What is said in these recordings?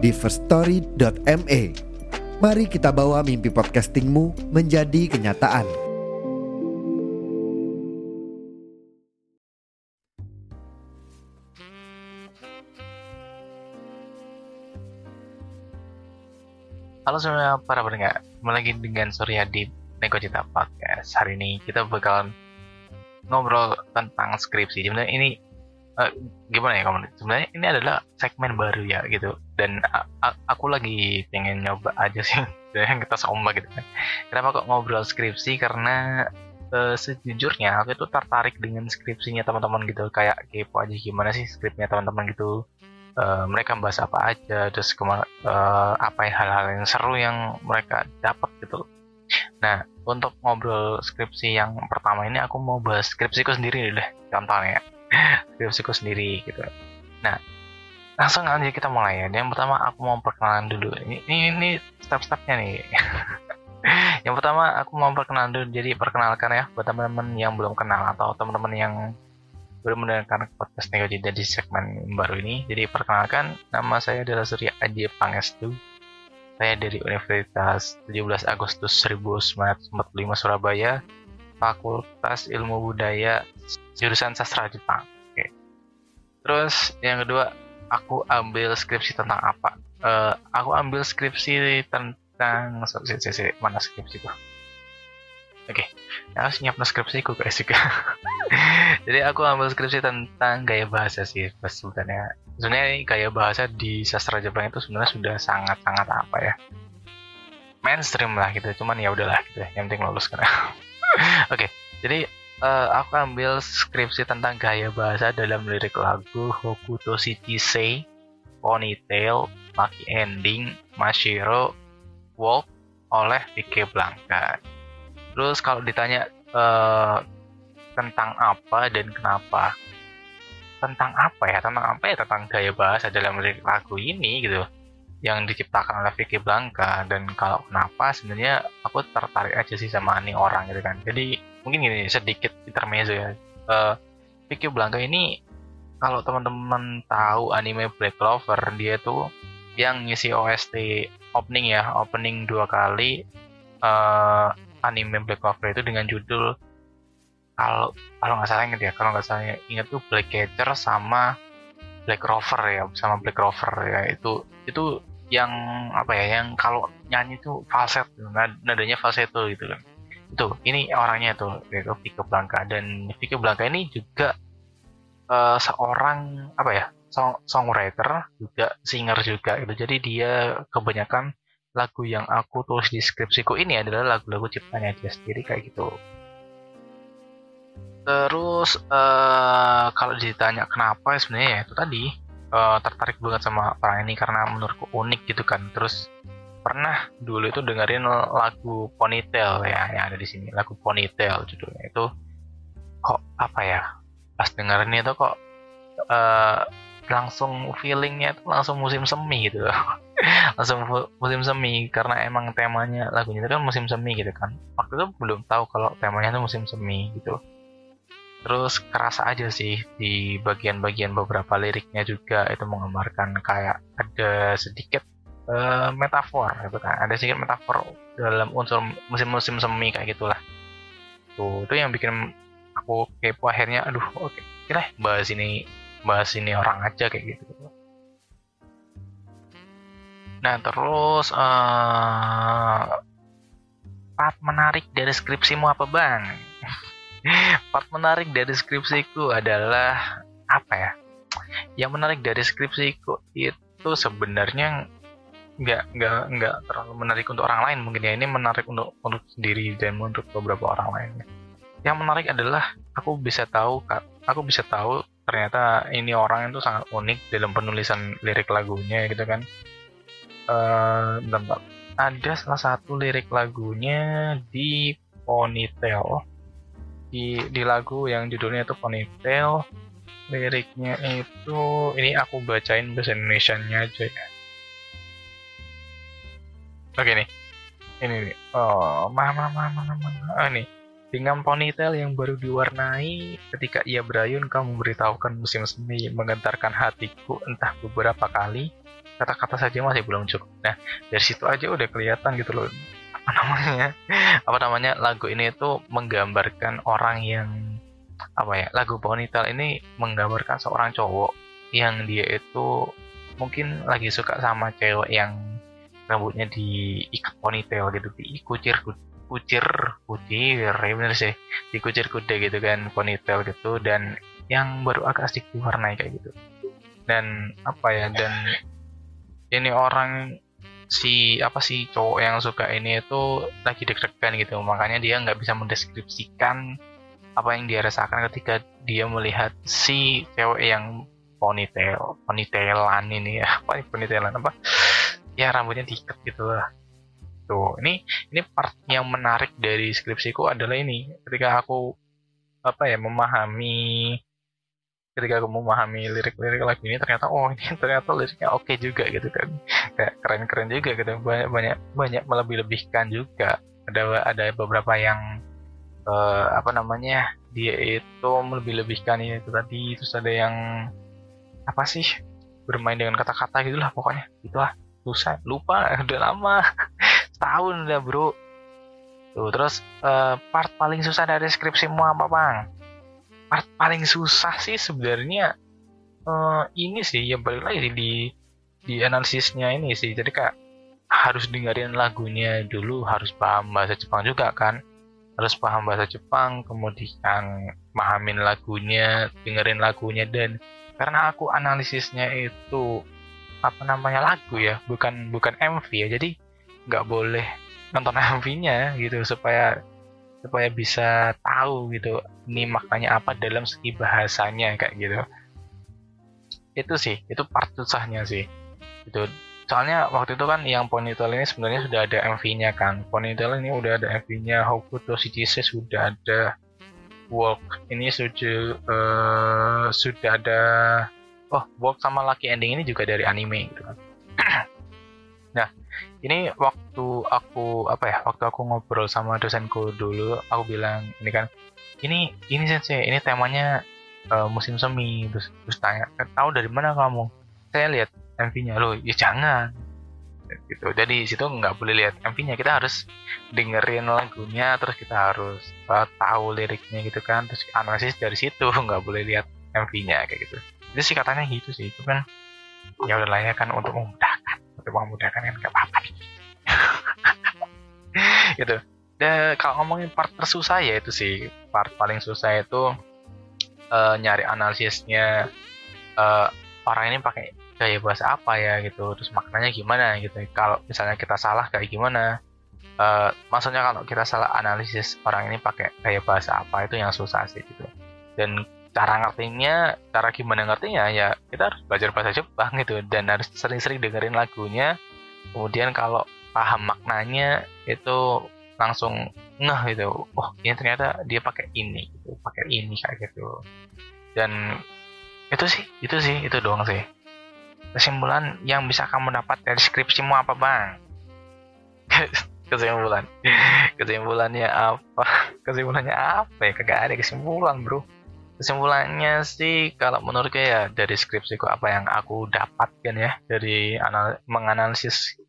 di firststory.me. Mari kita bawa mimpi podcastingmu menjadi kenyataan. Halo semua para pendengar, kembali lagi dengan Surya di Nego Cita Podcast. Hari ini kita bakalan ngobrol tentang skripsi. Sebenarnya ini uh, gimana ya kamu? Sebenarnya ini adalah segmen baru ya gitu. Dan aku lagi pengen nyoba aja sih. yang kita somba gitu kan. Kenapa kok ngobrol skripsi? Karena uh, sejujurnya aku itu tertarik dengan skripsinya teman-teman gitu. Kayak kepo aja gimana sih skripnya teman-teman gitu uh, mereka bahas apa aja terus ke mana uh, apa hal-hal yang seru yang mereka dapat gitu nah untuk ngobrol skripsi yang pertama ini aku mau bahas skripsiku sendiri deh contohnya skripsiku sendiri gitu. Nah langsung aja kita mulai ya. Yang pertama aku mau perkenalan dulu. Ini ini, ini step-stepnya nih. Yang pertama aku mau perkenalan dulu. Jadi perkenalkan ya buat teman-teman yang belum kenal atau teman-teman yang baru mendengarkan podcast Nego Jeda di segmen baru ini. Jadi perkenalkan, nama saya adalah Surya Aji Pangestu. Saya dari Universitas 17 Agustus 1945 Surabaya, Fakultas Ilmu Budaya, jurusan Sastra Jepang. Oke. Terus yang kedua, aku ambil skripsi tentang apa? Uh, aku ambil skripsi tentang mana skripsi tuh? Oke, okay. harus nyiap skripsiku guys juga. Jadi aku ambil skripsi tentang gaya bahasa sih, sebenarnya. Sebenarnya gaya bahasa di sastra Jepang itu sebenarnya sudah sangat-sangat apa ya? Mainstream lah gitu. Cuman ya udahlah gitu. Yang penting lulus kan. Oke, okay. jadi uh, aku ambil skripsi tentang gaya bahasa dalam lirik lagu Hokuto Shichise, Ponytail, Lucky Ending, Mashiro, Walk oleh Vicky Blanca Terus kalau ditanya uh, tentang apa dan kenapa, tentang apa ya? Tentang apa ya? Tentang gaya bahasa dalam lagu ini gitu, yang diciptakan oleh Vicky Blanca dan kalau kenapa sebenarnya aku tertarik aja sih sama ini orang gitu kan. Jadi mungkin gini sedikit intermezzo ya. Uh, Vicky Blanca ini kalau teman-teman tahu anime Black Clover dia tuh yang ngisi OST opening ya opening dua kali uh, anime Black Clover itu dengan judul kalau kalau nggak salah inget ya kalau nggak salah inget tuh Black Catcher sama Black Rover ya sama Black Rover ya itu itu yang apa ya yang kalau nyanyi tuh falset nadanya falsetto gitu kan. Itu ini orangnya tuh yaitu Vicky Blanca. Dan Vicky Blanca ini juga uh, seorang apa ya song songwriter juga singer juga gitu. Jadi dia kebanyakan lagu yang aku tulis di skripsiku ini adalah lagu-lagu ciptanya dia sendiri kayak gitu. Terus uh, kalau ditanya kenapa sebenarnya ya itu tadi uh, tertarik banget sama orang ini karena menurutku unik gitu kan. Terus pernah dulu itu dengerin lagu Ponytail ya yang ada di sini. Lagu Ponytail judulnya itu. Kok apa ya? Pas dengerin itu kok uh, langsung feelingnya itu langsung musim semi gitu. Langsung musim semi karena emang temanya lagunya itu kan musim semi gitu kan. Waktu itu belum tahu kalau temanya itu musim semi gitu terus kerasa aja sih di bagian-bagian beberapa liriknya juga itu menggambarkan kayak ada sedikit uh, metafor gitu kan. Ada sedikit metafor dalam unsur musim-musim semi kayak gitulah. Tuh itu yang bikin aku kepo akhirnya aduh oke okay, kira bahas ini bahas ini orang aja kayak gitu. Nah terus uh, part menarik dari skripsimu apa bang? Part menarik dari skripsiku adalah apa ya? Yang menarik dari skripsiku itu sebenarnya nggak nggak nggak terlalu menarik untuk orang lain mungkin ya ini menarik untuk untuk sendiri dan untuk beberapa orang lainnya. Yang menarik adalah aku bisa tahu aku bisa tahu ternyata ini orang itu sangat unik dalam penulisan lirik lagunya gitu kan uh, ada salah satu lirik lagunya di Ponytail di di lagu yang judulnya itu Ponytail liriknya itu ini aku bacain bahasa Indonesia nya aja ya. Oke nih. Ini nih. Oh mama mama mama oh, ini dengan ponytail yang baru diwarnai ketika ia berayun kamu memberitahukan musim semi menggentarkan hatiku entah beberapa kali. Kata-kata saja masih belum cukup. Nah dari situ aja udah kelihatan gitu loh apa namanya apa namanya? Lagu ini itu menggambarkan orang yang apa ya lagu ponytail ini menggambarkan seorang cowok yang dia itu mungkin lagi suka sama cewek yang rambutnya diikat ponytail gitu dikucir kucir kucir ya bener sih dikucir kuda gitu kan ponytail gitu dan yang baru agak asik diwarnai kayak gitu. Dan apa ya dan ini orang si apa sih cowok yang suka ini itu lagi deg-degan gitu. Makanya dia nggak bisa mendeskripsikan apa yang dia rasakan ketika dia melihat si cewek yang ponytail ponytailan ini ya. Apa ponytailan apa? Ya rambutnya diikat gitu lah. Gitu ini ini part yang menarik dari skripsiku adalah ini. Ketika aku apa ya memahami ketika aku memahami lirik-lirik lagu ini ternyata oh ini ternyata liriknya oke okay juga gitu kan. Kayak keren-keren juga gitu. Banyak banyak banyak melebih-lebihkan juga. Ada ada beberapa yang uh, apa namanya dia itu melebih-lebihkan itu tadi. Terus ada yang apa sih bermain dengan kata-kata gitulah pokoknya. Itulah susah lupa udah lama tahun udah bro. Tuh terus uh, part paling susah dari skripsimu apa bang paling susah sih sebenarnya uh, ini sih yang balik lagi di di analisisnya ini sih. Jadi kayak harus dengerin lagunya dulu harus paham bahasa Jepang juga kan. Harus paham bahasa Jepang kemudian pahamin lagunya dengerin lagunya. Dan karena aku analisisnya itu apa namanya lagu ya bukan bukan MV ya. Jadi nggak boleh nonton MV-nya gitu supaya supaya bisa tahu gitu ini maknanya apa dalam segi bahasanya kayak gitu. Itu sih itu part susahnya sih. Itu soalnya waktu itu kan yang ponytail ini sebenarnya sudah ada MV-nya kan. Ponytail ini udah ada MV-nya Hokuto Shichise sudah ada Walk ini sudah uh, sudah ada oh Walk sama Lucky Ending ini juga dari anime gitu kan ini waktu aku apa ya waktu aku ngobrol sama dosenku dulu aku bilang ini kan ini ini sensei ini temanya uh, musim semi. Terus terus tanya tahu dari mana kamu? Saya lihat MV-nya loh ya jangan. Gitu. Jadi situ nggak boleh lihat MV-nya kita harus dengerin lagunya terus kita harus uh, tahu liriknya gitu kan. Terus analisis dari situ nggak boleh lihat MV-nya kayak gitu. Itu sih katanya gitu sih itu kan ya udah lah ya kan untuk memudahkan untuk memudahkan kan gak apa-apa. Gitu. Dan kalau ngomongin part tersusah ya itu sih. Part paling susah itu uh, nyari analisisnya uh, orang ini pakai gaya bahasa apa ya gitu. Terus maknanya gimana gitu. Kalau misalnya kita salah kayak gimana? Uh, maksudnya kalau kita salah analisis orang ini pakai gaya bahasa apa itu yang susah sih gitu. Dan cara ngertinya cara gimana ngertinya ya kita harus belajar bahasa Jepang gitu dan harus sering-sering dengerin lagunya. Kemudian kalau paham maknanya itu langsung ngeh gitu. Oh ini ternyata dia pakai ini gitu pakai ini kayak gitu. Dan itu sih itu sih itu doang sih. Kesimpulan yang bisa kamu dapat dari skripsimu apa bang? Kesimpulan. Kesimpulannya apa? Kesimpulannya apa ya? Kagak ada kesimpulan bro kesimpulannya sih kalau menurut ya dari skripsiku apa yang aku dapatkan ya dari anal menganalisis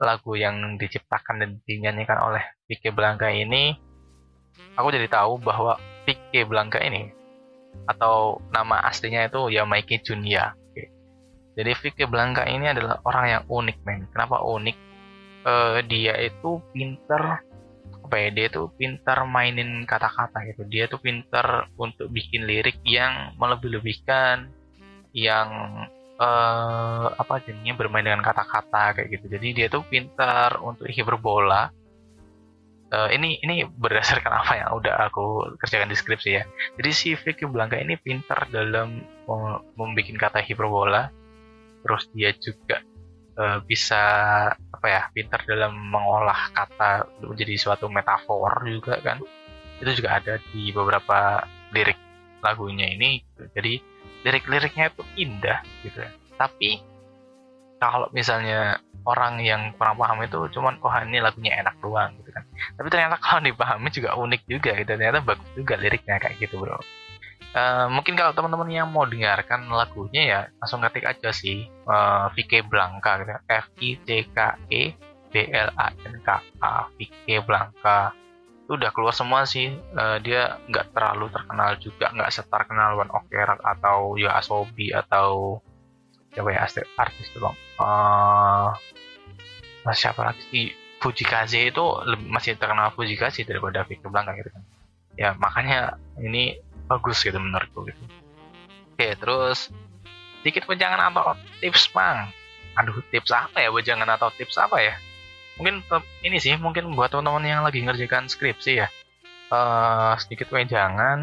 lagu yang diciptakan dan dinyanyikan oleh Vicky Blanca ini aku jadi tahu bahwa Vicky Blanca ini atau nama aslinya itu ya Mikey Junia. Jadi Vicky Blanca ini adalah orang yang unik men. Kenapa unik? Uh, dia itu pinter dia tuh pintar mainin kata-kata gitu. Dia tuh pintar untuk bikin lirik yang melebih-lebihkan yang uh, apa jadinya bermain dengan kata-kata kayak gitu. Jadi dia tuh pintar untuk hiperbola uh, ini ini berdasarkan apa yang udah aku kerjakan deskripsi ya. Jadi si Vicky Blanca ini pintar dalam membuat kata hiperbola terus dia juga uh, bisa apa ya pintar dalam mengolah kata menjadi suatu metafor juga kan. Itu juga ada di beberapa lirik lagunya ini jadi lirik-liriknya itu indah gitu. Ya tapi kalau misalnya orang yang kurang paham itu cuman oh ini lagunya enak doang gitu kan. Tapi ternyata kalau dipahami juga unik juga gitu. Ternyata bagus juga liriknya kayak gitu bro Uh, mungkin kalau teman-teman yang mau dengarkan lagunya ya langsung ketik aja sih uh, Vicky Blanca gitu F I C K E B L A N K A Vicky Blanca. Itu udah keluar semua sih. Uh, dia nggak terlalu terkenal juga nggak seterkenal One Ok Rock atau ya Asobi atau siapa ya artis itu bang. Uh, siapa lagi sih? Fujikaze itu masih terkenal Fujikaze daripada Vicky Blanca gitu kan. Ya makanya ini bagus gitu menurutku gitu. Oke terus sedikit wejangan atau tips bang aduh tips apa ya wejangan atau tips apa ya? Mungkin ini sih mungkin buat teman-teman yang lagi ngerjakan skripsi ya. Uh, sedikit wejangan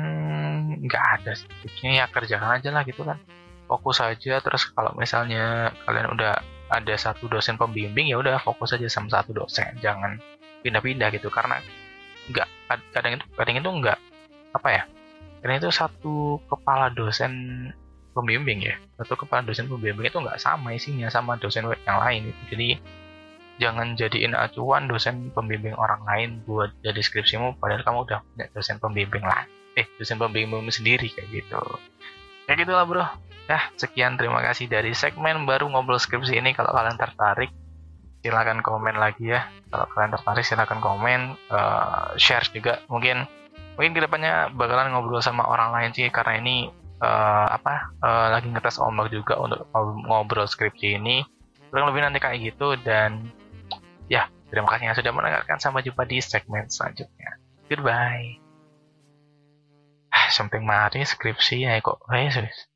nggak ada sih tipsnya. Ya kerjakan aja lah gitu kan. Fokus aja terus kalau misalnya kalian udah ada satu dosen pembimbing ya udah fokus aja sama satu dosen. Jangan pindah-pindah gitu karena nggak kadang itu kadang itu nggak apa ya karena itu satu kepala dosen pembimbing ya. Satu kepala dosen pembimbing itu nggak sama isinya sama dosen yang lain jadi jangan jadiin acuan dosen pembimbing orang lain buat jadi skripsimu padahal kamu udah punya dosen pembimbing lah. Eh dosen pembimbing sendiri kayak gitu. Kayak gitulah bro. Ya sekian. Terima kasih dari segmen baru ngobrol skripsi ini. Kalau kalian tertarik silahkan komen lagi ya. Kalau kalian tertarik silahkan komen uh, share juga. Mungkin mungkin ke depannya bakalan ngobrol sama orang lain sih karena ini uh, apa uh, lagi ngetes ombak juga untuk ngobrol skripsi ini. Kurang lebih nanti kayak gitu dan ya terima kasih yang sudah mendengarkan. Sampai jumpa di segmen selanjutnya. Goodbye. Ah, something mari skripsi ya kok. Eh serius